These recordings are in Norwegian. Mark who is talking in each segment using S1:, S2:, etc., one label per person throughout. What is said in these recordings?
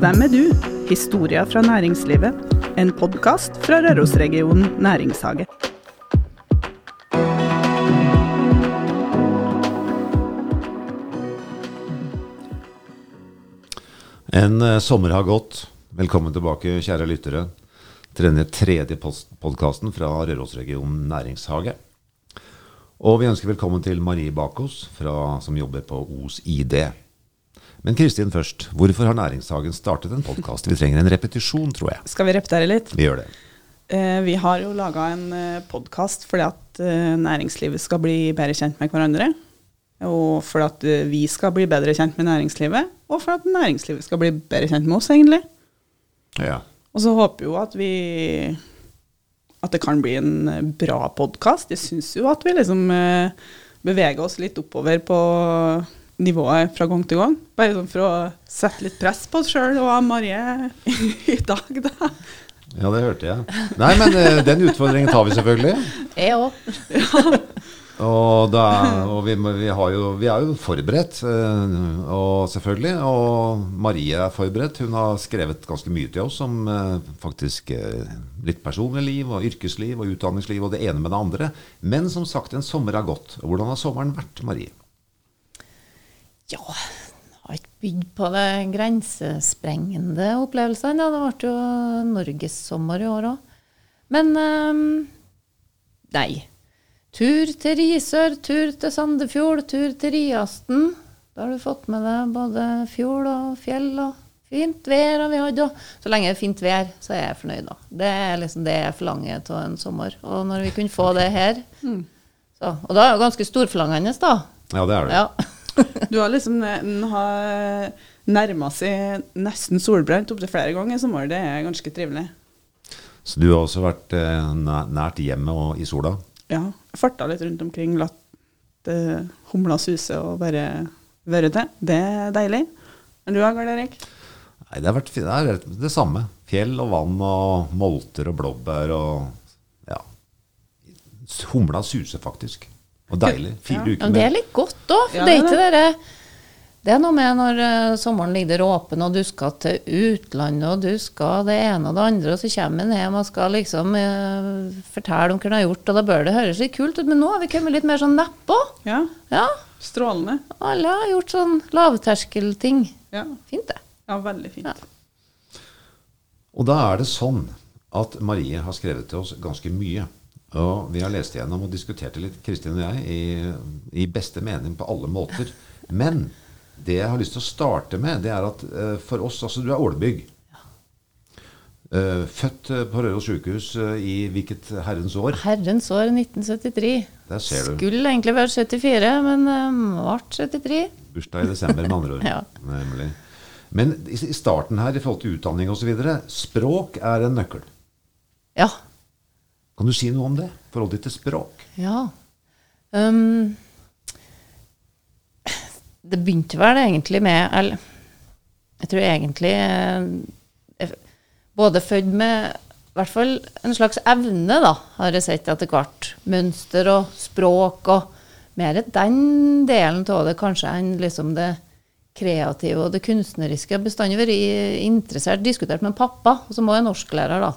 S1: Hvem er du? Historier fra næringslivet. En podkast fra Rørosregionen næringshage.
S2: En eh, sommer har gått. Velkommen tilbake, kjære lyttere, til denne tredje podkasten fra Rørosregionen næringshage. Og vi ønsker velkommen til Marie Bakos, fra, som jobber på Os ID. Men Kristin først, hvorfor har Næringshagen startet en podkast? Vi trenger en repetisjon, tror jeg.
S1: Skal vi repetere litt?
S2: Vi gjør det.
S1: Eh, vi har jo laga en eh, podkast fordi at eh, næringslivet skal bli bedre kjent med hverandre. Og for at eh, vi skal bli bedre kjent med næringslivet, og for at næringslivet skal bli bedre kjent med oss, egentlig.
S2: Ja.
S1: Og så håper vi jo at vi at det kan bli en bra podkast. Jeg syns jo at vi liksom eh, beveger oss litt oppover på nivået fra gang til gang. Bare sånn for å sette litt press på oss sjøl og Marie i dag, da.
S2: ja, det hørte jeg. Nei, men eh, den utfordringen tar vi selvfølgelig.
S3: Jeg òg.
S2: Og, da, og vi, vi, har jo, vi er jo forberedt, eh, og selvfølgelig. Og Marie er forberedt. Hun har skrevet ganske mye til oss om eh, faktisk litt personlig liv og yrkesliv og utdanningsliv og det ene med det andre. Men som sagt, en sommer har gått. Hvordan har sommeren vært, Marie?
S3: Ja, jeg har ikke bydd på det grensesprengende opplevelsene. Ja. Det ble jo norgessommer i år òg. Men um, nei. Tur til Risør, tur til Sandefjord, tur til Riasten. Da har du fått med deg både fjord og fjell og fint vær har vi hatt. Og så lenge det er fint vær, så er jeg fornøyd. da. Det er liksom det jeg forlanger av en sommer. Og når vi kunne få det her så, Og da er det jo ganske storforlangende, da.
S2: Ja, det er det.
S3: Ja.
S1: Du har liksom den har nærma seg nesten solbrent opptil flere ganger i sommer. Det er ganske trivelig.
S2: Så du har også vært eh, nært hjemmet og i sola?
S1: Ja. Farta litt rundt omkring, latt uh, humla suse og bare være til. Det er deilig. Men du da, Karl Erik?
S2: Nei, det har vært det, er det samme. Fjell og vann og molter og blåbær og ja. Humla suser faktisk. Og deilig. Fire
S1: Ja.
S2: uker
S3: med. det er litt godt òg, for
S1: Ja,
S3: det er
S1: det
S3: ikke det Det er noe med når uh, sommeren ligger der åpen, og du skal til utlandet, og du skal det ene og det andre, og så kommer en hjem og skal liksom uh, fortelle om hva en har gjort, og da bør det høres litt kult ut. Men nå har vi kommet litt mer sånn nedpå.
S1: Ja.
S3: Ja,
S1: Strålende.
S3: alle har gjort sånn lavterskelting.
S1: Ja.
S3: Fint, det.
S1: ja, veldig fint.
S3: Ja.
S2: Og da er det sånn at Marie har skrevet til oss ganske mye. Og vi har lest igjennom og diskutert det litt, Kristin og jeg, i, i beste mening på alle måter. Men det jeg har lyst til å starte med, det er at uh, for oss Altså, du er ålbygg. Uh, født eh, på Røros sykehus uh, i hvilket herrens år?
S3: Herrens år 1973.
S2: Der ser du.
S3: Skulle egentlig vært 74, men um, ble 73.
S2: Bursdag i desember, med andre ord.
S3: Ja.
S2: Nemlig. Men i, i starten her, i forhold til utdanning osv., språk er en nøkkel.
S3: Ja.
S2: Kan du si noe om det? Forholdet ditt til språk?
S3: Ja. Um, det begynte vel egentlig med eller, Jeg tror egentlig eh, jeg, Både født med i hvert fall en slags evne, da, har jeg sett etter hvert. Mønster og språk og mer den delen av det kanskje enn liksom det kreative og det kunstneriske. Jeg har bestandig vært interessert, diskutert med pappa, som også er norsklærer, da.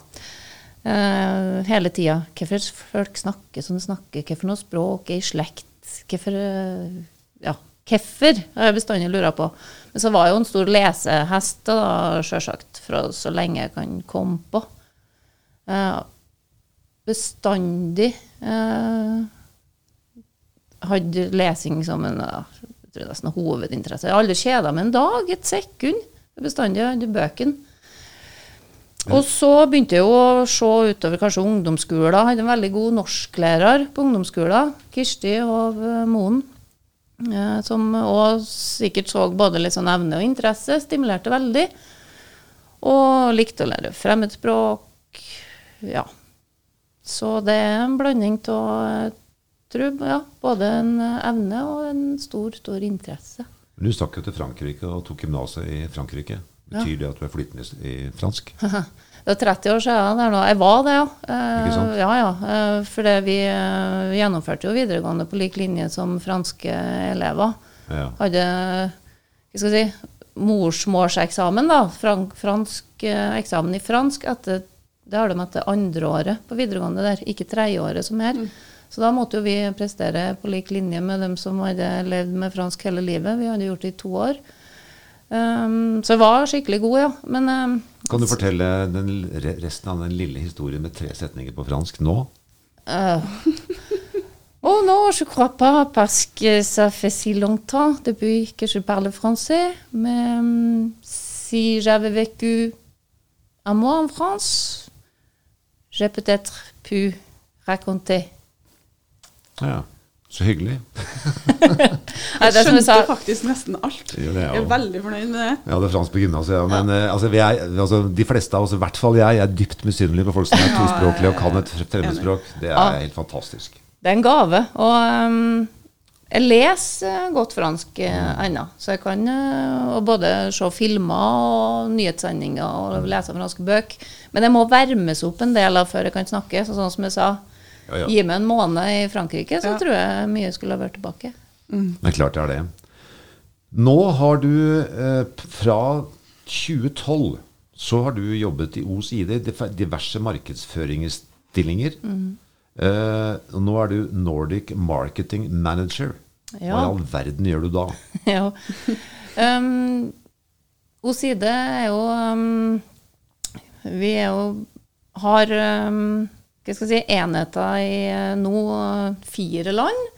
S3: Eh, hele tida. Hvorfor folk snakker som de snakker, hvorfor noe språk er i slekt. Hvorfor uh, Ja, hvorfor har jeg bestandig lura på. Men så var jeg jo en stor lesehest, da, sjølsagt, fra så lenge jeg kan komme på. Uh, bestandig uh, hadde lesing som en jeg nesten hovedinteresse. Jeg har aldri kjeda meg en dag, et sekund. Bestandig hadde bøkene. Og så begynte jeg å se utover kanskje ungdomsskolen. Jeg hadde en veldig god norsklærer på ungdomsskolen, Kirsti Hov eh, Moen. eh, Som òg sikkert så både litt sånn evne og interesse. Stimulerte veldig. Og likte å lære fremmedspråk. Ja. Så det er en blanding av ja, både en evne og en stor, stor interesse.
S2: Du stakk jo til Frankrike og tok gymnaset i Frankrike. Betyr det at du er flytende i fransk?
S3: Det er 30 år siden det er nå. Jeg var det, ja. Eh,
S2: Ikke sant?
S3: Ja, ja. Eh, For vi eh, gjennomførte jo videregående på lik linje som franske elever.
S2: Ja.
S3: Hadde hva skal jeg si, morsmålseksamen, da, frank, fransk eh, eksamen i fransk, etter, det har de etter andreåret på videregående der, ikke tredjeåret som her. Så da måtte jo vi prestere på lik linje med dem som hadde levd med fransk hele livet. Vi hadde gjort det i to år. Um, så jeg var skikkelig god, ja. Men um,
S2: Kan du fortelle den, resten av den lille historien med tre setninger på fransk nå?
S3: Uh, oh non, je crois pas, parce que ça fait si longtemps depuis que je parle français. Mais um, si j'avais vécu un mois en France, j'ai peut-être pu raconter.
S2: Ja, Så hyggelig.
S1: Jeg skjønte faktisk nesten alt.
S2: Det,
S1: Jeg er veldig fornøyd med det.
S2: Ja, det er fransk på gymnaset, ja. men ja. altså, vi er, altså, de fleste av oss, i hvert fall jeg, er dypt misunnelige på folk som er
S1: Ja,
S2: tospråklige og kan et fremmedspråk. Det er
S3: Ja.
S2: helt fantastisk.
S3: det er en gave. Og um, jeg leser eh, godt fransk uh, ennå. Så jeg kan uh, både se filmer og nyhetssendinger og lese franske bøker. Men det må varmes opp en del av før jeg kan snakke. Så sånn som jeg sa,
S2: Ja, ja.
S3: gi meg en måned i Frankrike, så
S1: Ja.
S3: tror jeg mye skulle ha vært tilbake.
S2: Det er klart det er det. Nå har du eh, fra 2012 så har du jobbet i Os ID, diverse markedsføringsstillinger. Eh, nå er du Nordic Marketing Manager. Hva i all verden gjør du da?
S3: ja. Um, Oside er jo um, Vi er jo har um, hva skal jeg si, enheter i eh, nå eh, fire land.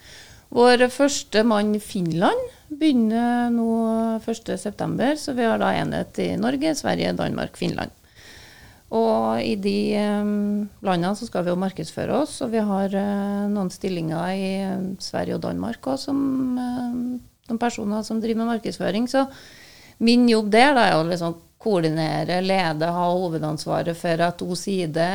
S3: Vår første mann Finland begynner nå 1.9., så vi har da enhet i Norge, Sverige, Danmark, Finland. Og i de um, landene så skal vi jo markedsføre oss, og vi har eh, noen stillinger i eh, Sverige og Danmark òg som eh, personer som driver med markedsføring. Så min jobb der da, er å liksom koordinere, lede, ha hovedansvaret for at OSIDE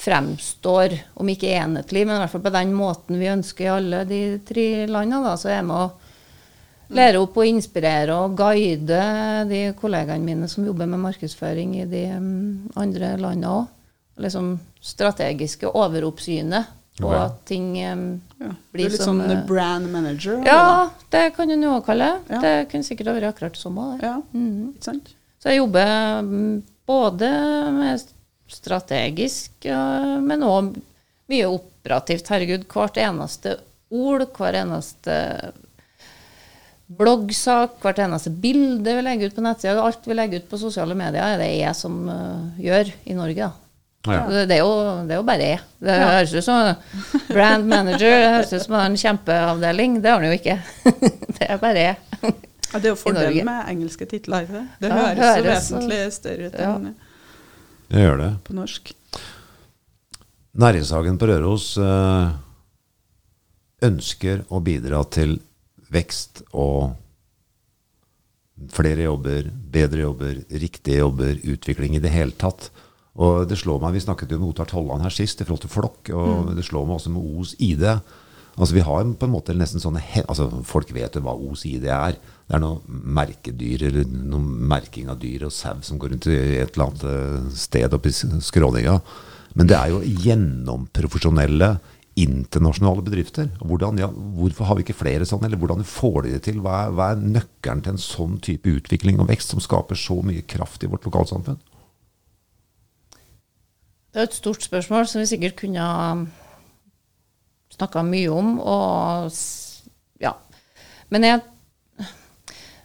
S3: fremstår, om ikke enhetlig, men i hvert fall på den måten vi ønsker i alle de tre landene. Da, så er jeg med å lære opp og inspirere og guide de kollegaene mine som jobber med markedsføring i de mm, andre landene òg. Liksom strategiske overoppsynet
S2: og
S3: at ting um,
S1: Ja. Du er litt
S3: som
S1: sånn
S3: eh,
S1: brand manager.
S3: Ja, det kan en jo også kalle det.
S1: Ja.
S3: Det kunne sikkert ha vært akkurat det samme.
S1: ja. Mm -hmm.
S3: Så jeg jobber mm, både med strategisk, men òg mye operativt. Herregud, hvert eneste ord, hver eneste bloggsak, hvert eneste bilde vi legger ut på nettsida, alt vi legger ut på sosiale medier, er det jeg som eh, gjør i Norge. da.
S2: Ja.
S3: Det, er jo, det er jo bare jeg. Det høres ut som brand manager, det høres ut som en kjempeavdeling. Det har han jo ikke. det er bare jeg.
S1: Ja, det er jo fordelen med engelske titler. det? Det
S3: Ja,
S1: høres,
S3: høres
S1: så
S3: så-
S1: vesentlig større ut
S3: Ja.
S2: Jeg gjør det.
S1: på norsk.
S2: Næringshagen på Røros eh, ønsker å bidra til vekst og flere jobber, bedre jobber, riktige jobber, utvikling i det hele tatt. Og det slår meg, Vi snakket jo med Ottar Tolland her sist i forhold til Flokk, og det slår meg også med Os ID. Altså Vi har på en måte nesten sånne altså Folk vet jo hva Os ID er. Det er noe merkedyr eller noe merking av dyr og sau som går rundt i et eller annet eh, sted oppi Skråninga. Men det er jo gjennomprofesjonelle internasjonale bedrifter. Hvordan, ja, hvorfor har vi ikke flere sånne, eller hvordan får de det til? Hva er, hva er nøkkelen til en sånn type utvikling og vekst som skaper så mye kraft i vårt lokalsamfunn?
S3: Det er et stort spørsmål som vi sikkert kunne ha snakka mye om. Og ja. Men jeg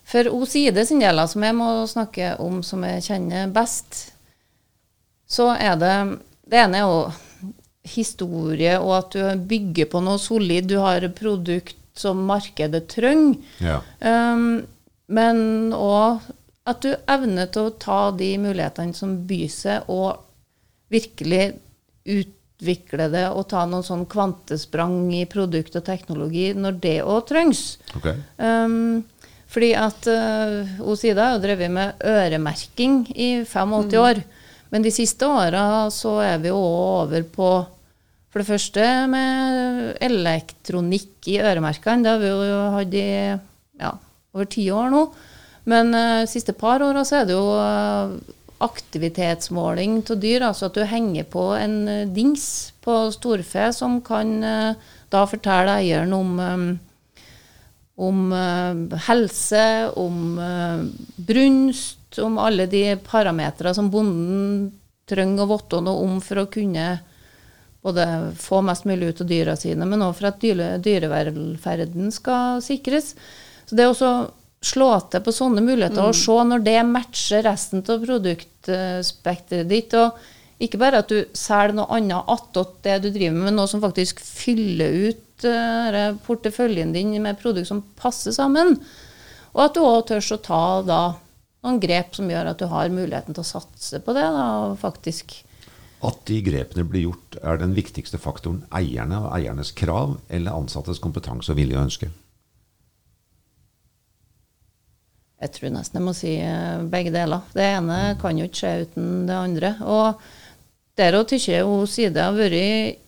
S3: For OSIDE sin del, som jeg må snakke om som jeg kjenner best, så er det Det ene er jo historie, og at du bygger på noe solid. Du har produkt som markedet trenger.
S2: Ja.
S3: Um, men òg at du evner til å ta de mulighetene som byr seg, og virkelig utvikle det og ta noen sånn kvantesprang i produkt og teknologi når det òg trengs.
S2: Ok.
S3: Um, fordi at uh, Osida har jo drevet med øremerking i 85 år. Men de siste åra så er vi jo over på for det første med elektronikk i øremerkene. Det har vi jo hatt i ja, over ti år nå. Men uh, siste par åra så er det jo uh, aktivitetsmåling av dyr. Altså at du henger på en dings på storfe som kan uh, da fortelle eieren om um, om eh, helse, om eh, brunst, om alle de parametere som bonden trenger å vite noe om for å kunne både få mest mulig ut av dyra sine, men òg for at dyre, dyrevelferden skal sikres. Så det å slå til på sånne muligheter og se når det matcher resten av produktspekteret ditt, og ikke bare at du selger noe annet attåt det du driver med, men noe som faktisk fyller ut uh, porteføljen din med produkter som passer sammen. Og at du òg tør å ta da noen grep som gjør at du har muligheten til å satse på det. da, faktisk
S2: At de grepene blir gjort, er den viktigste faktoren eierne og eiernes krav eller ansattes kompetanse og vilje og ønske?
S3: Jeg tror nesten jeg må si eh, begge deler. Det ene kan jo ikke skje uten det andre. Og der òg syns jeg hun Side har vært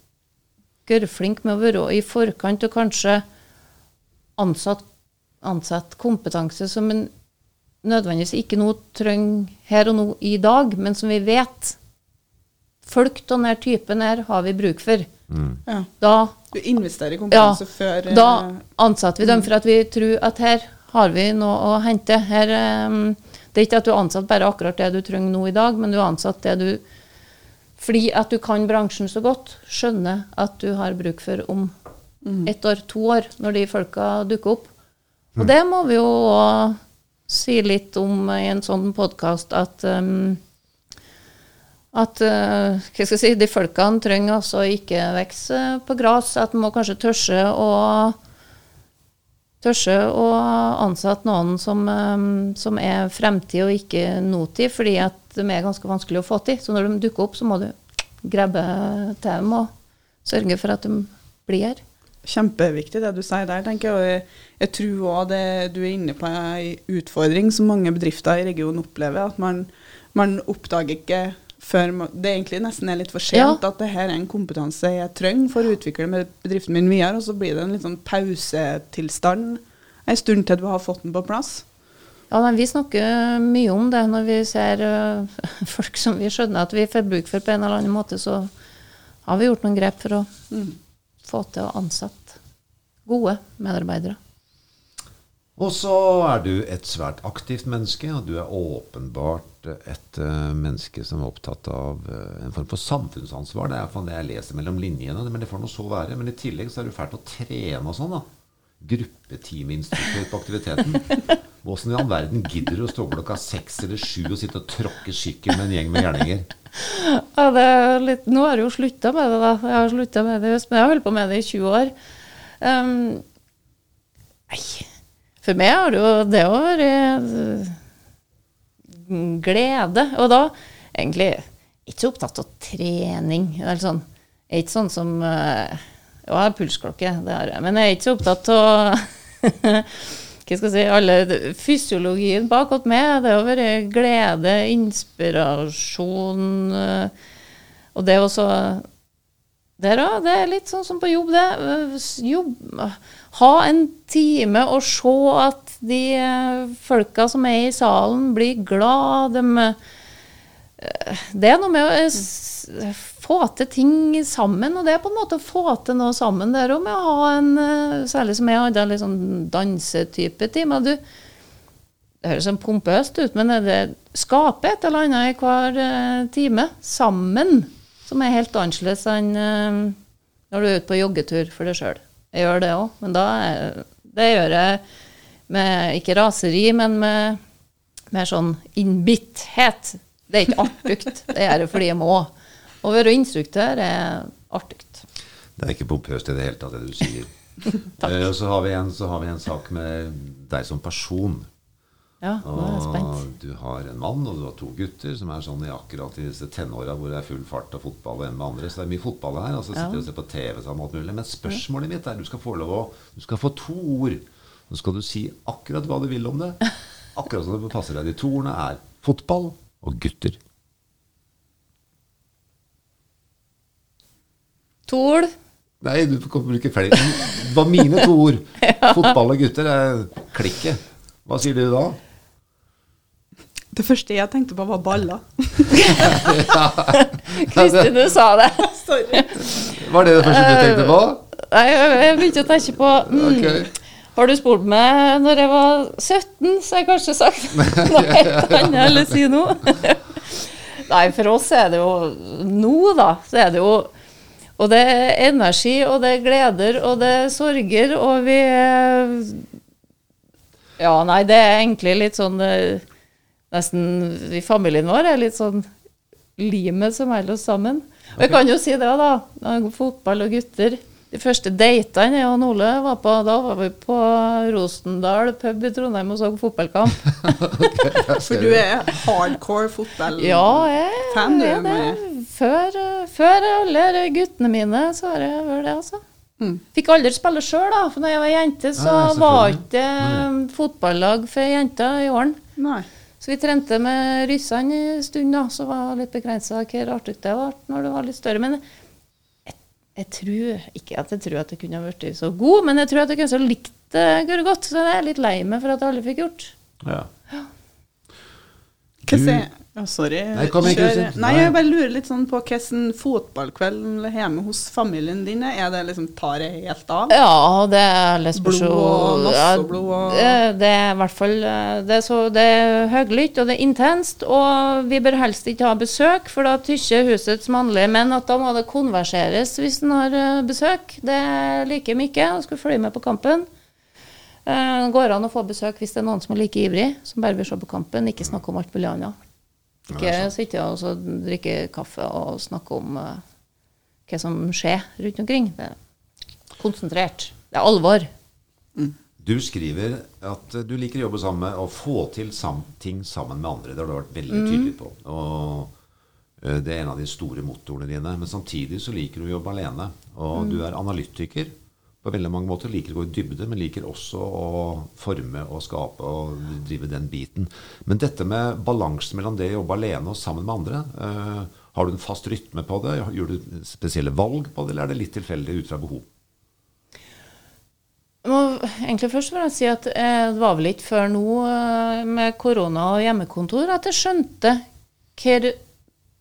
S3: gørrflink med å være i forkant og kanskje ansatt, ansatt kompetanse som en nødvendigvis ikke nå trenger her og nå i dag, men som vi vet folk av denne typen her har vi bruk for.
S1: Ja.
S3: Da
S1: Du investerer i
S3: ja,
S1: kompetanse før
S3: da
S1: ansetter
S3: ansatte vi dem for at vi tror at her har vi noe å hente. Her, um, det er ikke at du er ansatt bare akkurat det du trenger nå i dag, men du er ansatt det du fordi at du kan bransjen så godt, skjønner at du har bruk for om ett år, to år, når de folka dukker opp. Og det må vi jo òg si litt om i en sånn podkast, at um, at uh, hva skal jeg si, de folkene trenger altså ikke vokse på gress. At man må kanskje tørre å tørre å ansette noen som, eh, som er fremtid og ikke nåtid, fordi at de er ganske vanskelig å få til. Så når de dukker opp, så må du grabbe til dem og sørge for at de blir her.
S1: Kjempeviktig det du sier der, tenker jeg. Jeg, tror òg du er inne på en utfordring som mange bedrifter i regionen opplever. At man, man oppdager ikke før Det egentlig nesten er litt for sent at det her er en kompetanse jeg trenger for å utvikle med bedriften min videre, og så blir det en litt sånn pausetilstand en stund til du har fått den på plass.
S3: Ja, men Vi snakker mye om det når vi ser uh, folk som vi skjønner at vi får bruk for på en eller annen måte. Så har vi gjort noen grep for å få til å ansette gode medarbeidere.
S2: Og så er du et svært aktivt menneske, og du er åpenbart et uh, menneske som er opptatt av uh, en form for samfunnsansvar. Det er iallfall det jeg leser mellom linjene, men det får nå så være. Men i tillegg så er du fælt å trene og sånn, da. Gruppetimeinstruktør på aktiviteten. Åssen i all verden gidder du å stå klokka seks eller sju og sitte og tråkke sykkel med en gjeng med gjerninger?
S3: Ja, det er litt, nå har jeg jo slutta med det, da. Jeg har slutta med det i høst, men jeg har holdt på med det i 20 år. Um, nei, for meg har det jo det å være øh, glede. Og da egentlig ikke så opptatt av trening. Eller sånn. Jeg er ikke sånn som Jo, jeg har pulsklokke, det har jeg. Men jeg er ikke så opptatt av hva skal jeg si, alle fysiologien bakåt meg. Det har vært glede, inspirasjon øh, Og det også der òg. Det er litt sånn som på jobb, det. Jobb, ha en time og se at de eh, folka som er i salen, blir glad. De, det er noe med å få til ting sammen, og det er på en måte å få til noe sammen der òg, med å ha en Særlig som jeg hadde en litt sånn dansetype time. Du, det høres sånn pompøst ut, men det skaper et eller annet i hver time sammen, som er helt annerledes enn eh, når du er ute på joggetur for deg sjøl. Jeg gjør det òg, men da er, det gjør jeg med ikke raseri, men med mer sånn innbitthet. Det er ikke artig, det gjør jeg fordi jeg må. Å være instruktør er artig.
S2: Det er ikke pompøst i det hele tatt, det du sier. Takk. og så har, vi en, så har vi en sak med deg som person.
S3: Ja, nå er jeg spent.
S2: Du har en mann og du har to gutter som er sånn i akkurat i disse tenåra hvor det er full fart og fotball og en med andre. Så det er mye fotball her. Og så sitter
S3: Ja.
S2: og ser på TV sammen og alt mulig. Men spørsmålet mitt er du skal få lov å Du skal få to ord. Nå skal du si akkurat hva du vil om det. Akkurat som det passer deg. De to ordene er fotball og gutter.
S3: Tol.
S2: Nei, du kan bruke flere. Det var mine to ord. Fotball og gutter er klikket. Hva sier du da?
S1: Det første jeg tenkte på, var baller.
S3: Kristin, du sa det.
S1: Sorry.
S2: Var det det første du tenkte på?
S3: Nei, jeg begynte å tenke på mm,
S2: okay.
S3: Har du spurt meg når jeg var 17, så har jeg kanskje sagt noe helt annet eller si nå. Nei, for oss er det jo nå, da, så er det jo Og det er energi, og det er gleder, og det er sorger, og vi Ja, nei, det er egentlig litt sånn eh, Nesten i familien vår er litt sånn limet som holder oss sammen. Og jeg kan jo si det, da. Fotball og gutter. De første datene jeg og Ole var på, da var vi på Rosendal pub i Trondheim og så fotballkamp.
S1: For du er hardcore fotballfan,
S3: Ja, jeg
S1: du?
S3: er det. Før, før alle guttene mine, så har jeg vært det, altså.
S1: Mm.
S3: Fikk aldri spille sjøl, da. For da jeg var jente, så
S2: ja,
S3: var ikke det fotballag for jenter i åren.
S1: Nei.
S3: Så vi trente med ryssene en stund, da. Så var det litt begrensa hvor artig det ble når det var litt større. Men jeg, jeg tror ikke at jeg tror at jeg kunne ha blitt så god, men jeg tror at jeg kanskje likte det godt. Så jeg er litt lei meg for at jeg aldri fikk gjort.
S2: Ja.
S1: Hva
S2: Du-
S1: ja, Sorry.
S2: Nei, kom igjen,
S1: kjør. Nei,
S2: Nei.
S1: jeg bare lurer litt sånn på hvordan fotballkveld hjemme hos familien din er. Er det liksom tar det helt av?
S3: Ja, det er litt
S1: Blod og nasseblod og-
S3: det, det er i hvert fall eh, Det er, så, det er høylytt, og det er intenst. Og vi bør helst ikke ha besøk, for da tykker husets mannlige menn at da må det konverseres hvis en har eh, besøk. Det liker de ikke. Skal følge med på kampen. Eh, Det går an å få besøk hvis det er noen som er like ivrig, som bare vil se på kampen, ikke snakke om alt mulig annet. Ikke sitte og så drikke kaffe og snakke om uh, hva som skjer rundt omkring. Det er konsentrert. Det er alvor.
S2: Du skriver at du liker å jobbe sammen med å få til sam ting sammen med andre. Det har du vært veldig tydelig på. Og eh, det er en av de store motorene dine. Men samtidig så liker du å jobbe alene. Og du er analytiker på veldig mange måter. Liker å gå i dybde, men liker også å forme og skape og drive den biten. Men dette med balansen mellom det å jobbe alene og sammen med andre eh, Har du en fast rytme på det? Gjør du spesielle valg på det, eller er det litt tilfeldig ut fra behov?
S3: Jeg må egentlig først vil jeg si at eh, det var vel ikke før nå eh, med korona og hjemmekontor at jeg skjønte hvor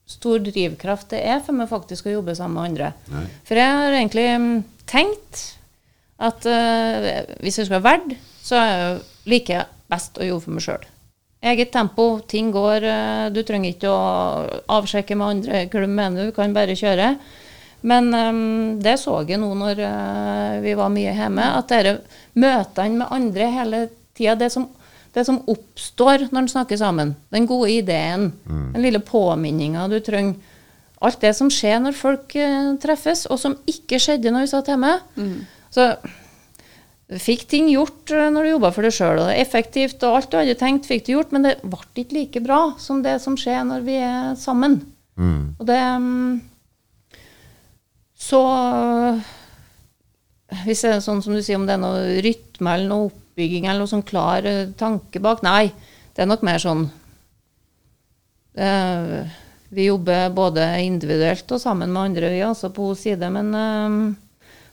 S3: stor drivkraft det er for meg faktisk å jobbe sammen med andre.
S2: Nei.
S3: For jeg har egentlig mm, tenkt at uh, hvis jeg skal være verd, så liker jeg best å jobbe for meg sjøl. Eget tempo, ting går. Uh, Du trenger ikke å avsjekke med andre hva du mener, du kan bare kjøre. Men um, det så jeg nå når uh, vi var mye hjemme, at dere møtene med andre hele tida, det som, det som oppstår når en snakker sammen, den gode ideen, den lille påminninga du trenger, alt det som skjer når folk uh, treffes, og som ikke skjedde når vi satt hjemme. Så du fikk ting gjort eh, når du jobba for deg sjøl, effektivt, og alt du hadde tenkt, fikk du gjort, men det ble ikke like bra som det som skjer når vi er sammen. Og det mm, Så Hvis det er sånn som du sier, om det er noe rytme eller noe oppbygging eller noe sånn klar eh, tanke bak Nei, det er nok mer sånn eh, Vi jobber både individuelt og sammen med andre, vi altså på hos side, men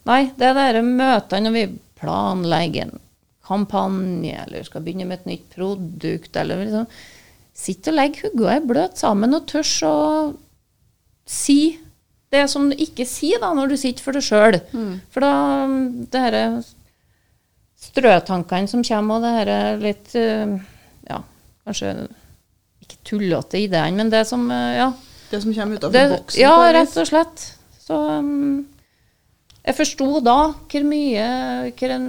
S3: Nei, det er de møtene når vi planlegger en kampanje, eller skal begynne med et nytt produkt, eller liksom Sitte og legg hodet er bløt sammen og tørs å si det som du ikke sier da, når du sitter for deg sjøl. For da det her strøtankene som kommer, og det her litt eh, Ja, kanskje ikke tullete ideene, men det som eh, Ja.
S1: Det som kommer
S3: utafor
S1: boksen?
S3: ja, rett og slett. Så um, jeg forsto da hvor mye, hvor, en,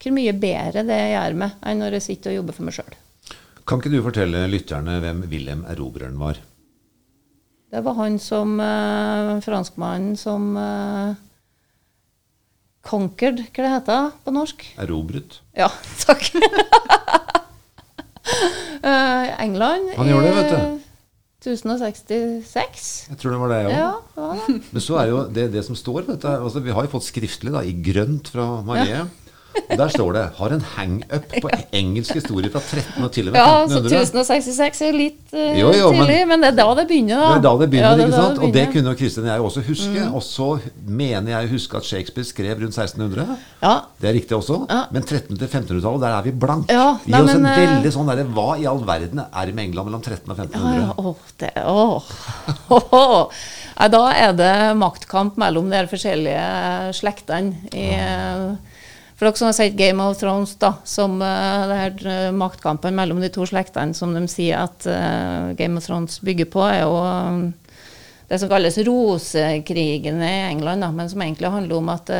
S3: hvor mye bedre det gjør meg enn når jeg sitter og jobber for meg sjøl.
S2: Kan ikke du fortelle lytterne hvem Wilhelm Erobreren var?
S3: Det var han som eh, franskmannen som eh, conquered, hva det heter på norsk?
S2: Erobret?
S3: Ja, takk. Eh, England
S2: Han gjorde det, vet
S3: i 1066.
S2: Jeg tror det var det,
S3: ja. Ja.
S2: Men så er jo det, det som står vet du, altså Vi har jo fått skriftlig da, i grønt fra Marie. Og Der står det 'har en hang-up på engelsk historie fra 13 og til og med 1500'.
S3: Ja, så 1066 er litt uh,
S2: Jo, jo, men-
S3: tidlig, men, det er da det begynner. Da.
S2: Det er da det begynner,
S3: Ja, det
S2: ikke sant? Og det
S3: begynner. Mm.
S2: kunne jo Kristin og jeg også huske. Og så mener jeg å huske at Shakespeare skrev rundt 1600.
S3: Ja,
S2: Det er riktig også.
S3: Ja.
S2: Men 1300- til 1500-tallet, der er vi blank.
S3: Ja,
S2: Gi oss en
S3: eh,
S2: veldig sånn derre Hva i all verden er det med England mellom 1300 og 1500?
S3: ja, åh, det, åh. Åh. Da er det maktkamp mellom de forskjellige slektene. I, eh, For dere som har sett Game of Thrones, da, som uh, det her uh, maktkampen mellom de to slektene som de sier at uh, Game of Thrones bygger på, er jo um, det som kalles rosekrigene i England, da, men som egentlig handler om at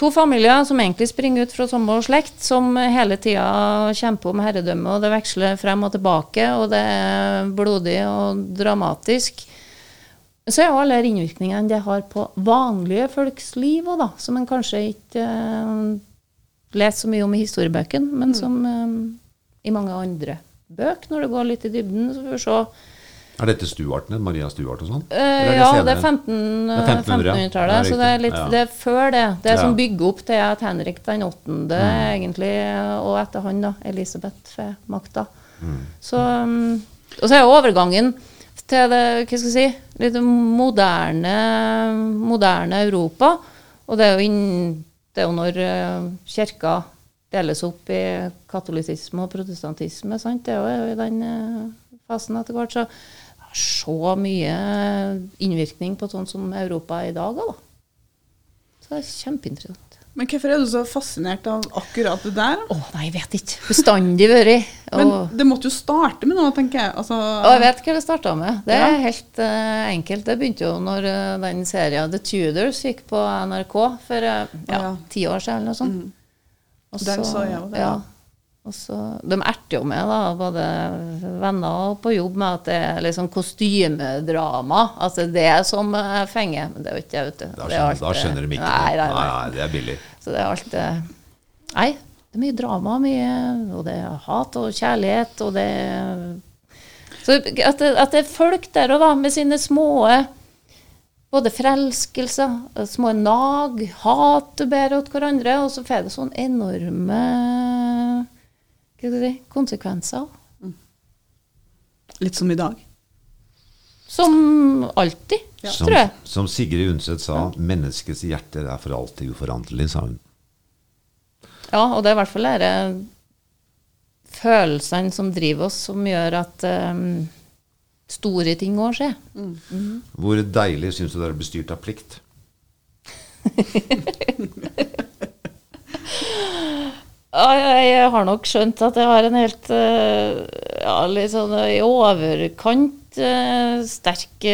S3: to familier som egentlig springer ut fra samme slekt, som hele tida kjemper om herredømme, og det veksler frem og tilbake, og det er blodig og dramatisk. Så er jo alle innvirkningene det har på vanlige folks liv òg, da. Som en kanskje ikke uh, leser så mye om i historiebøkene, men mm. som um, i mange andre bøker, når det går litt i dybden. så får vi se
S2: er dette Stuartene? Maria Stuart og sånn?
S3: Uh, ja, det er 1500-tallet. 1500 så det er, litt, ja. det er før det. Det er ja. som bygger opp til at Henrik den åttende, mm. egentlig, og etter han, da, Elisabeth får makta. Mm. Så, um, og så er overgangen til det hva skal jeg si, litt moderne, moderne Europa. Og det er jo, inn, det er jo når uh, kirka deles opp i katolisisme og protestantisme. Sant? Det er jo i den uh, fasen etter hvert. Så så mye innvirkning på sånn som Europa er i dag da. Så det er kjempeinteressant.
S1: Men hvorfor er du så fascinert av akkurat det der?
S3: Å, nei, jeg vet ikke. Bestandig vært.
S1: Men det måtte jo starte med noe, tenker jeg. Altså...
S3: Og jeg vet hva det starta med. Det er ja. helt uh, enkelt. Det begynte jo når uh, den serien The Tudors gikk på NRK for uh, ja, ti år siden eller noe sånt.
S1: Mm. Den så jeg jo. Det.
S3: Ja. Og så, de erter jo med, da, både venner og på jobb, med at det er liksom kostymedrama. Altså det som fenger. Men det er jo ikke vet du.
S2: Da skjønner, alt, da skjønner de ikke nei, nei, nei. nei, det er billig.
S3: Så det er alt Nei, det er mye drama, mye, og det er hat og kjærlighet, og det Så at det, at det er folk der òg, da, med sine små både forelskelser, små nag, hat du bærer til hverandre, og så får det sånne enorme si, konsekvenser. Mm.
S1: Litt som i dag?
S3: Som alltid, ja. tror jeg.
S2: Som Sigrid Undset sa, ja. 'menneskets hjerte er for alltid uforanderlig', sa hun.
S3: Ja, og det er i hvert fall disse følelsene som driver oss, som gjør at um, store ting òg skjer. Mm.
S2: Mm. Hvor deilig syns du det er å bli styrt av plikt?
S3: Jeg har nok skjønt at jeg har en helt eh, ja, litt sånn i overkant uh, sterk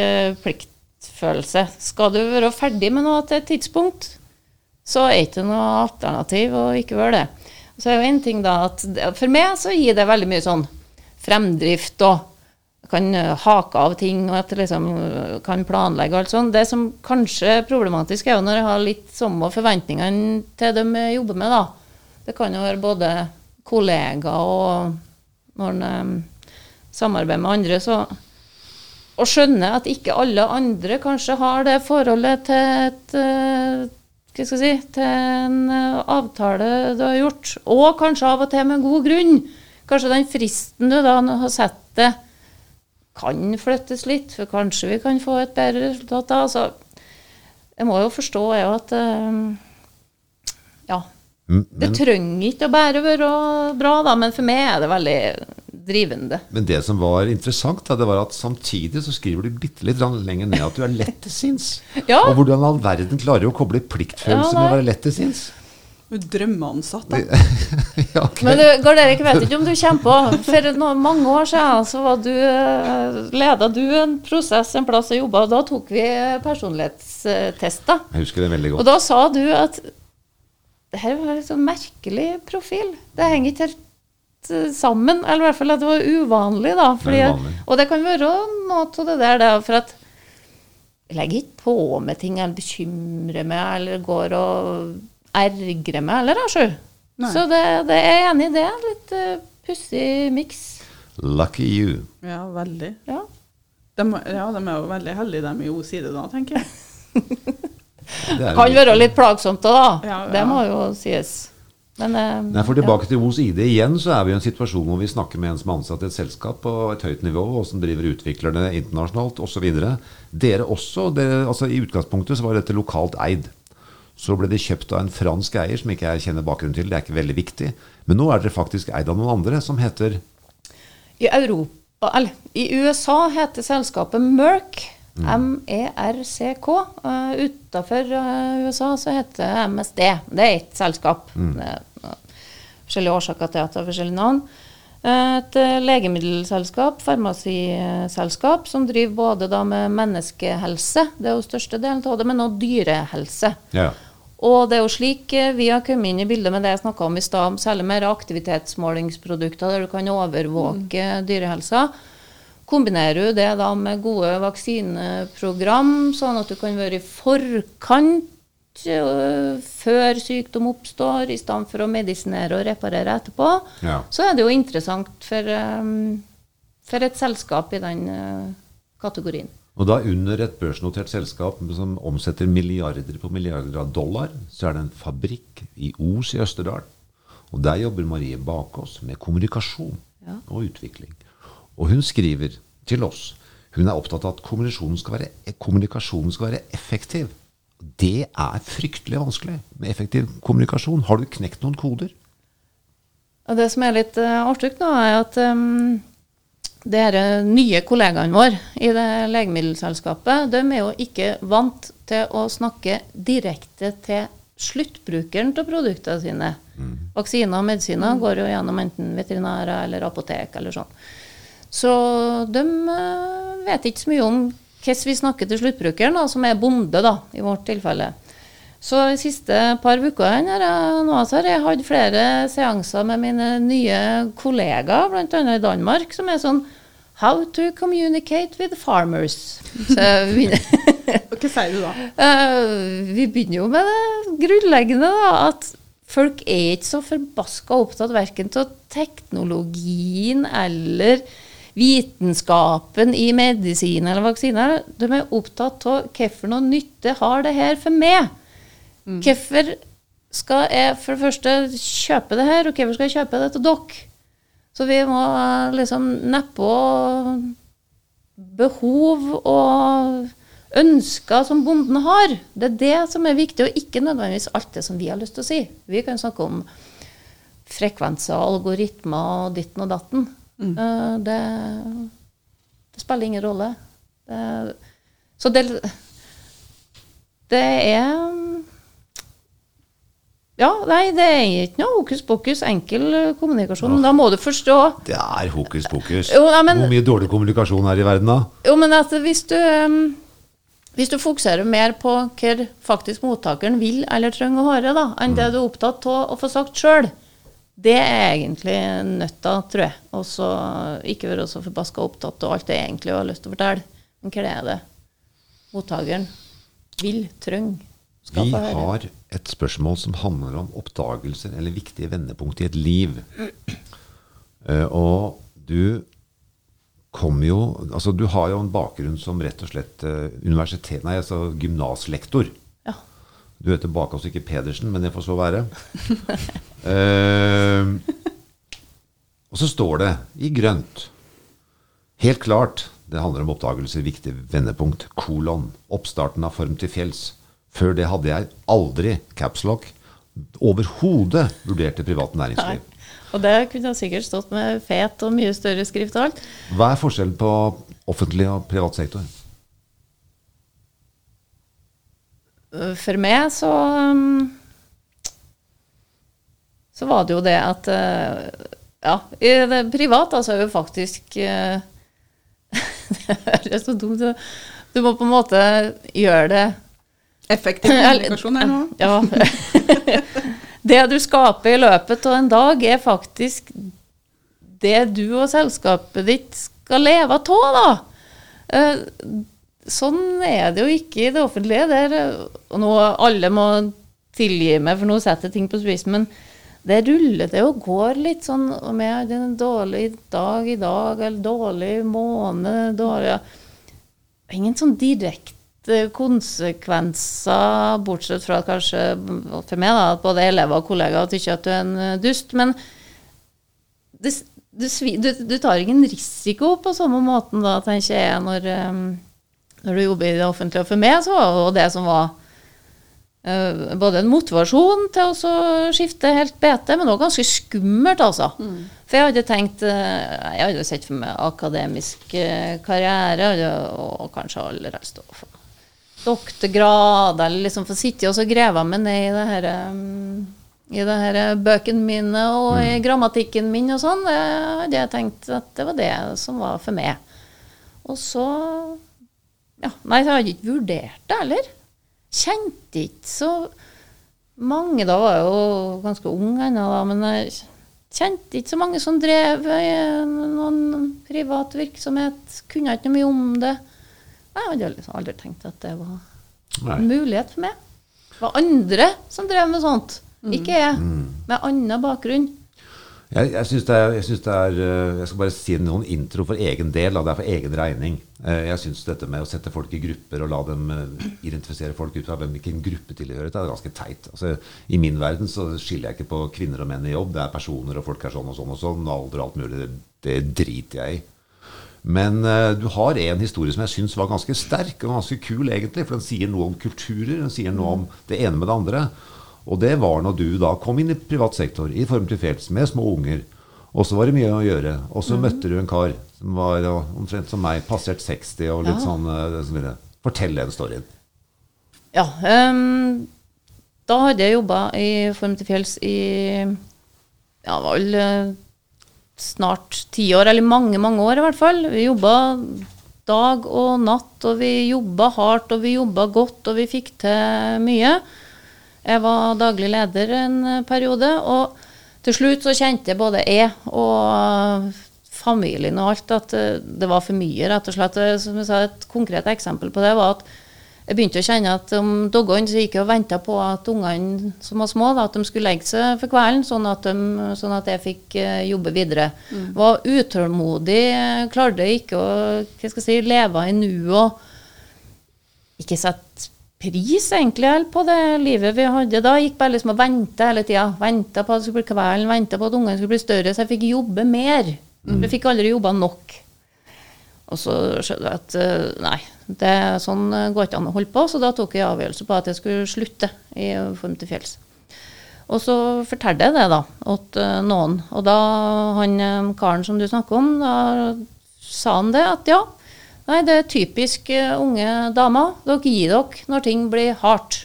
S3: pliktfølelse. Skal du være ferdig med noe til et tidspunkt, så er det ikke noe alternativ å ikke være det. Så er jo en ting da at For meg så gir det veldig mye sånn fremdrift og kan hake av ting og at liksom kan planlegge og alt sånt. Det som kanskje er problematisk, er jo når jeg har litt samme forventningene til dem jeg jobber med, da. Det kan jo være både kollegaer og når en samarbeider med andre. Så å skjønne at ikke alle andre kanskje har det forholdet til et uh, hva skal jeg si, til en uh, avtale du har gjort, og kanskje av og til med god grunn. Kanskje den fristen du da har satt det, kan flyttes litt, for kanskje vi kan få et bedre resultat da. Altså, jeg må jo forstå jeg, at men, det trenger ikke å bare være bra, da, men for meg er det veldig drivende.
S2: Men det som var interessant, da, det var at samtidig så skriver du bitte litt lenger ned at du er lett til sinns.
S3: ja.
S2: Og hvordan all verden klarer å koble pliktfølelse ja, med å være lett til sinns.
S1: Drømmeansatt, da.
S3: ja, okay. Men du, Gard Erik, vet ikke om du kommer på For noen, mange år siden så var du, eh, leda du en prosess en plass jeg jobba, og da tok vi personlighetstester.
S2: Jeg husker det veldig godt.
S3: Og da sa du at det her var en sånn merkelig profil. Det henger ikke helt uh, sammen. Eller i hvert fall at det var uvanlig, da. Fordi, det. Og det kan være noe av det der, da, for at jeg legger ikke på med ting eller bekymrer meg eller går og ergrer meg eller altså. Så det, det, er jeg enig i. Det litt uh, pussig miks.
S2: Lucky you.
S1: Ja, veldig.
S3: Ja.
S1: De, ja, de er jo veldig heldige, de i O-side da, tenker jeg.
S3: Det kan være litt plagsomt da. Ja, ja. Det må jo sies. Men, eh,
S2: Nei, for Tilbake ja. til Os ID igjen, så er vi i en situasjon hvor vi snakker med en som er ansatt i et selskap på et høyt nivå, og som driver utviklerne internasjonalt osv. Dere også, dere, altså I utgangspunktet så var dette lokalt eid. Så ble det kjøpt av en fransk eier som ikke jeg kjenner bakgrunnen til. Det er ikke veldig viktig. Men nå er dere faktisk eid av noen andre, som heter
S3: I Europa, eller i USA heter selskapet Merck. MERCK. Uh, Utafor uh, USA så heter det MSD. Det er ett selskap. Det er forskjellige årsaker til at det har forskjellige navn. Uh, Et legemiddelselskap, farmasiselskap, som driver både da med menneskehelse, det er jo største delen av det, men også dyrehelse.
S2: Ja.
S3: Og det er jo slik eh, vi har kommet inn i bildet med det jeg snakka om i stad, særlig mer aktivitetsmålingsprodukter der du kan overvåke dyrehelsa. Kombinerer du det da med gode vaksineprogram, sånn at du kan være i forkant øh, før sykdom oppstår, i stedet for å medisinere og reparere etterpå,
S2: Ja.
S3: så er det jo interessant for, øhm, for et selskap i den øh, kategorien.
S2: Og da under et børsnotert selskap som omsetter milliarder på milliarder av dollar, så er det en fabrikk i Os i Østerdal. Og der jobber Marie Bakås med kommunikasjon
S3: Ja.
S2: og utvikling. Og hun skriver til oss hun er opptatt av at kommunikasjonen skal være, kommunikasjonen skal være effektiv. Det er fryktelig vanskelig med effektiv kommunikasjon. Har du knekt noen koder?
S3: Og det som er litt uh, artig nå, er at um, de nye kollegaene våre i det legemiddelselskapet, de er jo ikke vant til å snakke direkte til sluttbrukeren av produktene sine. Vaksiner og medisiner går jo gjennom enten veterinærer eller apotek eller sånn. Så de eh, vet ikke så mye om hvordan vi snakker til sluttbrukeren, da, som er bonde, da, i vårt tilfelle. Så de siste par ukene eh, har jeg hatt flere seanser med mine nye kollegaer, bl.a. i Danmark, som er sånn How to communicate with farmers.
S1: Og Hva sier du da?
S3: Eh, vi begynner jo med det grunnleggende, da, at folk er ikke så forbaska opptatt verken av teknologien eller vitenskapen i medisin eller vaksiner. De er opptatt av hvorfor noe nytte har det her for meg. Hvorfor skal jeg for det første kjøpe det her, og hvorfor skal jeg kjøpe det til dere? Så vi må eh, liksom neppe behov og ønsker som bonden har. Det er det som er viktig, og ikke nødvendigvis alt det som vi har lyst til å si. Vi kan snakke om frekvenser, algoritmer og ditten og datten. Eh, Det, det spiller ingen rolle. Det, så det, det er Ja, nei, det er ikke noe hokus pokus, enkel kommunikasjon. kommunikasjon. Da må du forstå
S2: Det er hokus pokus.
S3: Jo, nei, men-
S2: Hvor mye dårlig kommunikasjon er i verden da?
S3: Jo, men at hvis du, um, hvis du fokuserer mer på hva faktisk mottakeren vil eller trenger å høre, da, enn det du er opptatt av å få sagt sjøl, det er egentlig nøtta, tror jeg. Og så ikke være så forbaska opptatt av alt det egentlig har lyst til å fortelle. Men hva er det mottakeren vil, trenger, skal
S2: Vi
S3: få høre?
S2: har et spørsmål som handler om oppdagelser eller viktige vendepunkt i et liv. Eh, og du kom jo Altså, du har jo en bakgrunn som rett og slett uh, universitet... Nei, altså gymnaslektor. Du heter Bakås, ikke Pedersen, men det får så være. uh, og så står det i grønt Helt klart, det handler om oppdagelser, viktig vendepunkt, kolon, oppstarten av Form til fjells. Før det hadde jeg aldri capslock overhodet vurdert det private
S3: Nei.
S2: næringsliv.
S3: Og det kunne jeg sikkert stått med fet og mye større skrift og alt.
S2: Hva er forskjellen på offentlig og privat sektor?
S3: For meg så um, Så var det jo det at uh, Ja, i det private altså, er jo faktisk uh, Det høres så dumt ut. Du må på en måte gjøre det
S1: Effektiv kommunikasjon her nå.
S3: Ja. det du skaper i løpet av en dag, er faktisk det du og selskapet ditt skal leve av, da. Sånn er det jo ikke i det offentlige. Der, og nå alle må tilgi meg, for nå setter jeg ting på spissen, men det ruller det og går litt sånn om jeg hadde en dårlig dag i dag, eller dårlig måned, dårlig ja. Ingen sånn direkte konsekvenser, bortsett fra kanskje for meg, da, at både elever og kollegaer tykker at du er en eh, dust. Men det, du, du, du tar ingen risiko på samme måten, da, tenker jeg, når, eh, når du jobber i det offentlige. Og for meg så var det det som var uh, både en motivasjon til å skifte helt BT, men òg ganske skummelt, altså. For jeg hadde tenkt uh, Jeg hadde sett for meg akademisk uh, karriere og, og kanskje aller helst å få doktorgrad, eller liksom få sitte og så grave meg ned i det her um, i det her bøkene mine og i grammatikken min og sånn. Det hadde jeg tenkt at det var det som var for meg. Og så ja, Nei, jeg hadde ikke vurdert det heller. Kjente ikke så mange Da var jeg jo ganske ung ennå, da, men jeg kjente ikke så mange som drev noen privat virksomhet. Kunne ikke mye om det. Jeg hadde liksom aldri tenkt at det var
S2: Nei.
S3: en mulighet for meg. Det var andre som drev med sånt, ikke jeg. Med annen bakgrunn.
S2: Jeg, jeg synes det, er- jeg synes det er eh, Jeg skal bare si noen intro for egen del. Da. Det er for egen regning. Eh, Jeg syns dette med å sette folk i grupper og la dem eh, identifisere folk ut fra hvilken gruppe tilhører, det er ganske teit. Altså, I min verden så skiller jeg ikke på kvinner og menn i jobb. Det er personer, og folk er sånn og sånn og sånn. Alder og alt mulig. Det, det driter jeg i. Men uh, du har en historie som jeg syns var ganske sterk og ganske kul, egentlig. For den sier noe om kulturer. Den sier noe om det ene med det andre. Og det var når du da kom inn i privat sektor i Form til fjells med små unger. Og så var det mye å gjøre. Og så møtte du en kar som var omtrent som meg, passert 60 og litt
S3: Ja.
S2: sånn eh, så. Fortell den storyen.
S3: Ja. Um, da hadde jeg jobba i Form til fjells i ja, var vel eh, snart ti år, eller mange, mange år i hvert fall. Vi jobba dag og natt, og vi jobba hardt, og vi jobba godt, og vi fikk til mye. Jeg var daglig leder en eh, periode, og til slutt så kjente både jeg og familien og alt at eh, det var for mye, rett og slett. Eh, Som jeg sa, Et konkret eksempel på det var at jeg begynte å kjenne at om dagene så gikk jeg og venta på at ungene som var små, da, at de skulle legge seg for kvelden, sånn at, de, sånn at jeg fikk eh, jobbe videre. Var utålmodig, klarte ikke å hva skal jeg si, leve i nuet og ikke sette pris egentlig på det livet vi hadde da. Gikk bare liksom og venta hele tida. Venta på at det skulle bli kvelden, venta på at ungene skulle bli større, så jeg fikk jobbe mer. Mm. Jeg fikk aldri jobba nok. Og så skjønte jeg at eh, nei, det, sånn eh, går ikke an å holde på, så da tok jeg avgjørelse på at jeg skulle slutte i Form til fjells. Og så fortalte jeg det da til eh, noen. Og da han eh, karen som du snakker om, da sa han det at ja, nei, det er typisk uh, unge damer. Dere gir dere når ting blir hardt.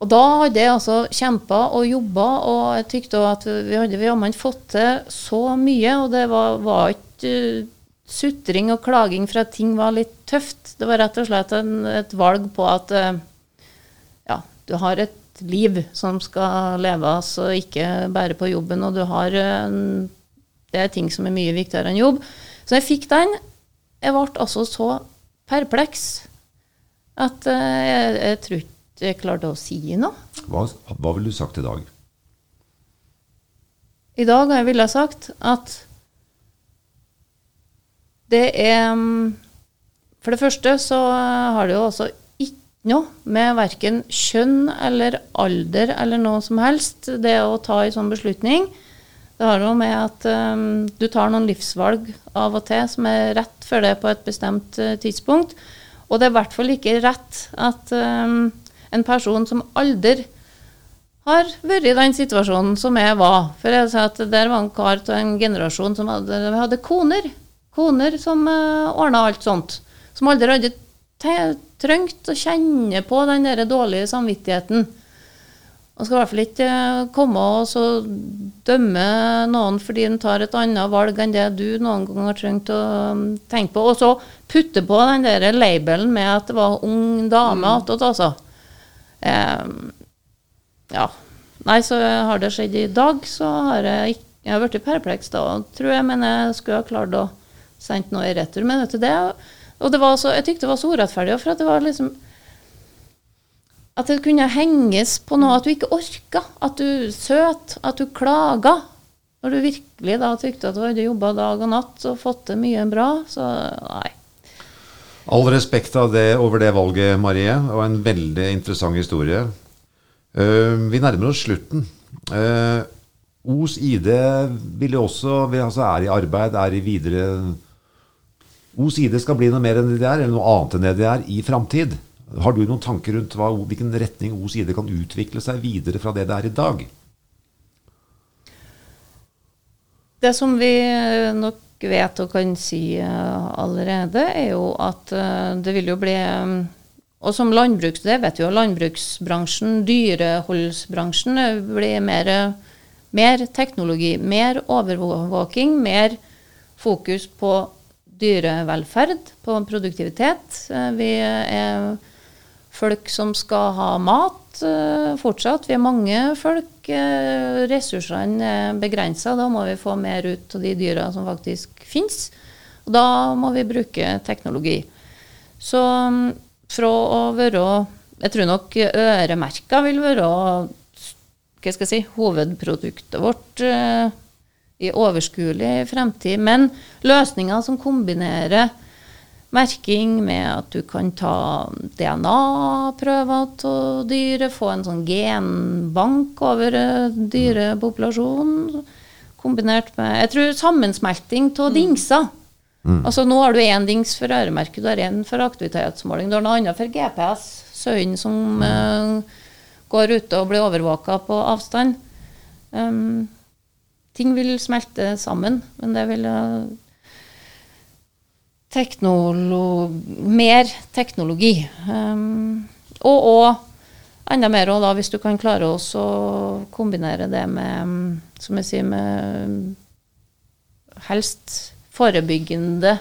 S3: Og da hadde jeg altså kjempa og jobba, og jeg tykte at vi hadde jammen fått til så mye. Og det var, var ikke uh, sutring og klaging for at ting var litt tøft. Det var rett og slett en, et valg på at uh, ja, du har et liv som skal leves, og ikke bare på jobben. Og du har Det er ting som er mye viktigere enn jobb. Så jeg fikk den. Jeg ble altså så perpleks at eh, jeg, jeg tror ikke jeg klarte å si noe.
S2: Hva, hva ville du sagt i dag?
S3: I dag har jeg ville sagt at det er mm, For det første så har det jo altså ikke noe med verken kjønn eller alder eller noe som helst, det å ta en sånn beslutning. Det har noe med at um, du tar noen livsvalg av og til som er rett for det på et bestemt uh, tidspunkt. Og det er i hvert fall ikke rett at um, en person som aldri har vært i den situasjonen som jeg var. For jeg sa at der var en kar av en generasjon som hadde, hadde koner. Koner som uh, ordna alt sånt. Som aldri hadde trengt å kjenne på den der dårlige samvittigheten. Man skal i hvert fall ikke eh, komme og så dømme noen fordi den tar et annet valg enn det du noen gang har trengt å um, tenke på. Og så putte på den der labelen med at det var ung dame attåt, altså. Em, ja. Nei, så har det skjedd i dag, så har jeg ikke Jeg har blitt perpleks da, tror jeg, men jeg skulle ha klart å sende noe i retur. Men vet du det Og det var så, jeg tykte det var så urettferdig, for at det var liksom At det kunne henges på noe at du ikke orka. At du søt. At du klaga. Når du virkelig da tykte at du hadde jobba dag og natt og fått til mye bra. Så nei.
S2: All respekt det over det valget, Marie, og en veldig interessant historie. Uh, vi nærmer oss slutten. Uh, Os ID vil jo også altså er i arbeid, er i videre Os ID skal bli noe mer enn det de er, eller noe annet enn det de er, i framtid. Har du noen tanker rundt hva, hvilken retning Os ID kan utvikle seg videre fra det det er i dag?
S3: Det som vi eh, nok vet og kan si eh, allerede, er jo at eh, det vil jo bli Og som landbruks, det vet vi jo, landbruksbransjen, dyreholdsbransjen, eh, blir mer, mer teknologi, mer overvåking, mer fokus på dyrevelferd, på produktivitet. Vi er folk som skal ha mat eh, fortsatt. Vi er mange folk. eh, Ressursene er begrensa. Da må vi få mer ut av de dyra som faktisk finnes. Og da må vi bruke teknologi. Så mm, fra å være Jeg tror nok øremerka vil være hva skal jeg si, hovedproduktet vårt eh, i overskuelig fremtid. Men løsninger som kombinerer merking med at du kan ta DNA-prøver av dyret, få en sånn genbank over eh, dyrepopulasjonen, kombinert med Jeg tror sammensmelting av dingser. Altså Nå har du én dings for øremerke, du har én for aktivitetsmåling, du har noe annet for GPS, søyen som eh, går ute og blir overvåka på avstand. Um, ting vil smelte sammen, men det vil uh, teknolo mer teknologi. Um, og, og enda mer også da, hvis du kan klare også å kombinere det med, som jeg sier, med helst forebyggende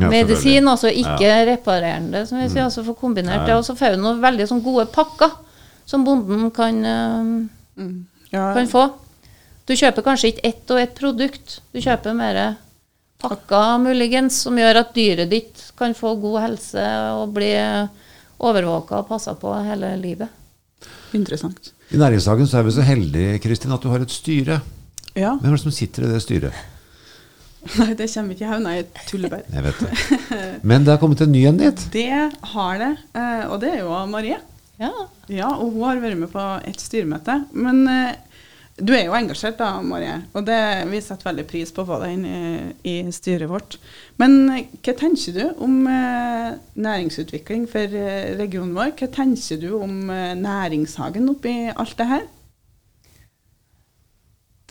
S2: Ja,
S3: medisin, altså ikke reparerende, som vi sier. Altså få kombinert det. Og så får du noen veldig sånn gode pakker som bonden kan, um,
S1: Ja,
S3: kan få. Du kjøper kanskje ikke ett og ett produkt. Du kjøper mer pakker muligens, som gjør at dyret ditt kan få god helse og bli overvåka og passa på hele livet.
S1: interessant.
S2: I Næringshagen så er vi så heldige Kristin, at du har et styre.
S1: Ja.
S2: Hvem er det som sitter i det styret?
S1: Nei, det kommer ikke i havna, jeg tuller bare.
S2: Jeg vet det. Men det har kommet en ny en dit.
S1: Det har det, eh, og det er jo Marie.
S3: Ja.
S1: Ja, og hun har vært med på et styremøte. Men eh, du er jo engasjert da, Marie, og det, vi setter veldig pris på å få deg inn i, i styret vårt. Men eh, hva tenker du om eh, næringsutvikling for eh, regionen vår? Hva tenker du om eh, næringshagen oppi alt det her?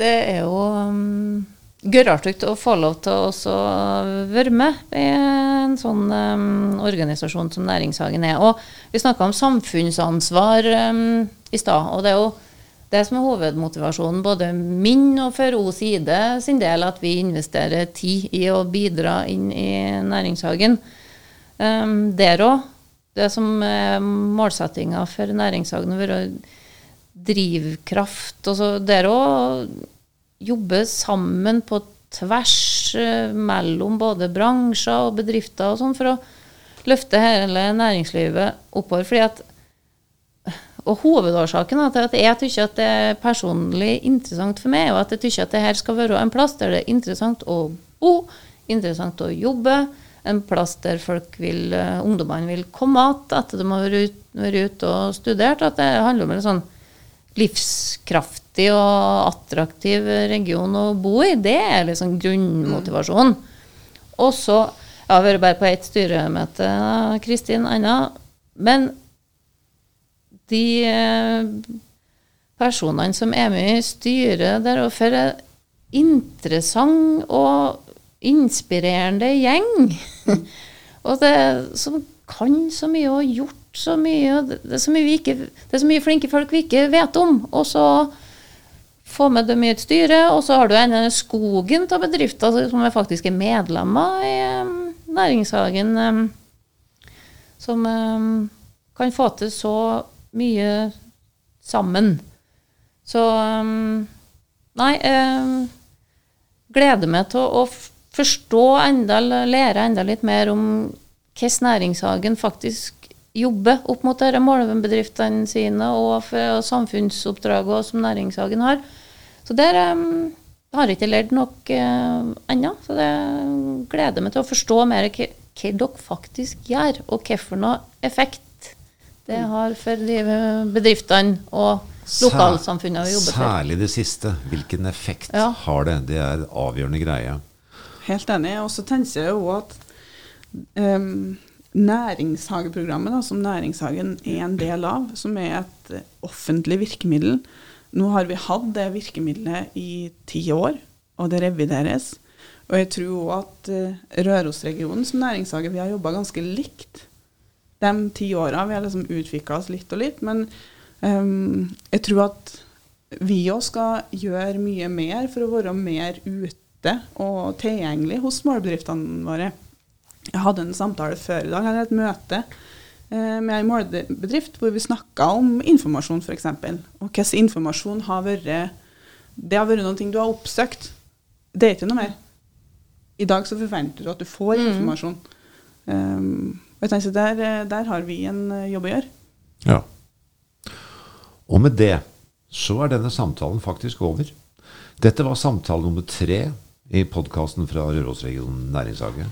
S3: Det er jo um, gørrartig å få lov til å være med i en sånn um, organisasjon som Næringshagen er. Og vi snakka om samfunnsansvar um, i stad. og det er jo det som er hovedmotivasjonen, både min og for O side sin del, at vi investerer tid i å bidra inn i næringshagen. Um, der òg. Det som er målsettinga for næringshagen, å være drivkraft. Og så der òg jobbe sammen på tvers eh, mellom både bransjer og bedrifter og sånn for å løfte hele næringslivet oppover. fordi at og hovedårsaken til at jeg syns at det er personlig interessant for meg, og at jeg syns at det her skal være en plass der det er interessant å bo, interessant å jobbe, en plass der folk vil, eh, ungdommene vil komme igjen etter de har vært vært ute og studert, at det handler om en sånn livskraftig og attraktiv region å bo i. Det er liksom grunnmotivasjonen. Og så Jeg har vært bare på ett styremøte, Kristin Anna. Men de eh, personene som er med i styret der, og for en interessant og inspirerende gjeng. og det som kan så mye og gjort så mye. Det er så mye, ikke, det er så mye flinke folk vi ikke vet om. Og så få med dem i et styre, og så har du en skogen av bedrifter som er faktisk er medlemmer i eh, Næringshagen, eh, som kan få til så mye sammen. Så um, Nei, um, gleder meg til å forstå enda, lære enda litt mer om hvordan Næringshagen faktisk jobber opp mot disse målebedriftene sine og for samfunnsoppdraget også som Næringshagen har. Så der um, har jeg ikke lært nok uh, ennå. Så det gleder meg til å forstå mer hva, hva dere faktisk gjør, og hvilken effekt det har for de bedriftene og lokalsamfunnene vi jobber for.
S2: Særlig det siste. Hvilken effekt
S3: Ja.
S2: har det? Det er avgjørende greie.
S1: Helt enig. Og så tenker jeg jo at um, næringshageprogrammet, da, som Næringshagen er en del av, som er et eh, offentlig virkemiddel. Nå har vi hatt det virkemidlet i ti år, og det revideres. Og jeg tror òg at uh, Rørosregionen som næringshage, vi har jobba ganske likt de ti åra. Vi har liksom utvikla oss litt og litt, men um, jeg tror at vi òg skal gjøre mye mer for å være mer ute og tilgjengelig hos målbedriftene våre. Jeg hadde en samtale før i dag, eller et møte eh, med en målbedrift hvor vi snakka om informasjon, f.eks. Og hvordan informasjon har vært Det har vært noe du har oppsøkt. Det er ikke noe mer. I dag så forventer du at du får mm. informasjon. Um, og jeg tenker der, der har vi en jobb å gjøre.
S2: Ja. Og med det så er denne samtalen faktisk over. Dette var samtale nummer tre i podkasten fra Rørosregionen næringshage.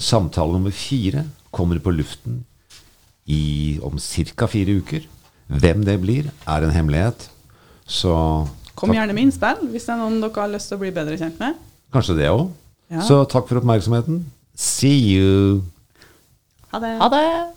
S2: Samtale nummer fire kommer på luften i, om ca. fire uker. Hvem det blir, er en hemmelighet. Så
S1: Kom gjerne med innspill hvis det er noen dere har lyst til å bli bedre kjent med.
S2: Kanskje det òg. Ja. Så takk for oppmerksomheten. See you.
S1: Ha det.
S3: Ha det.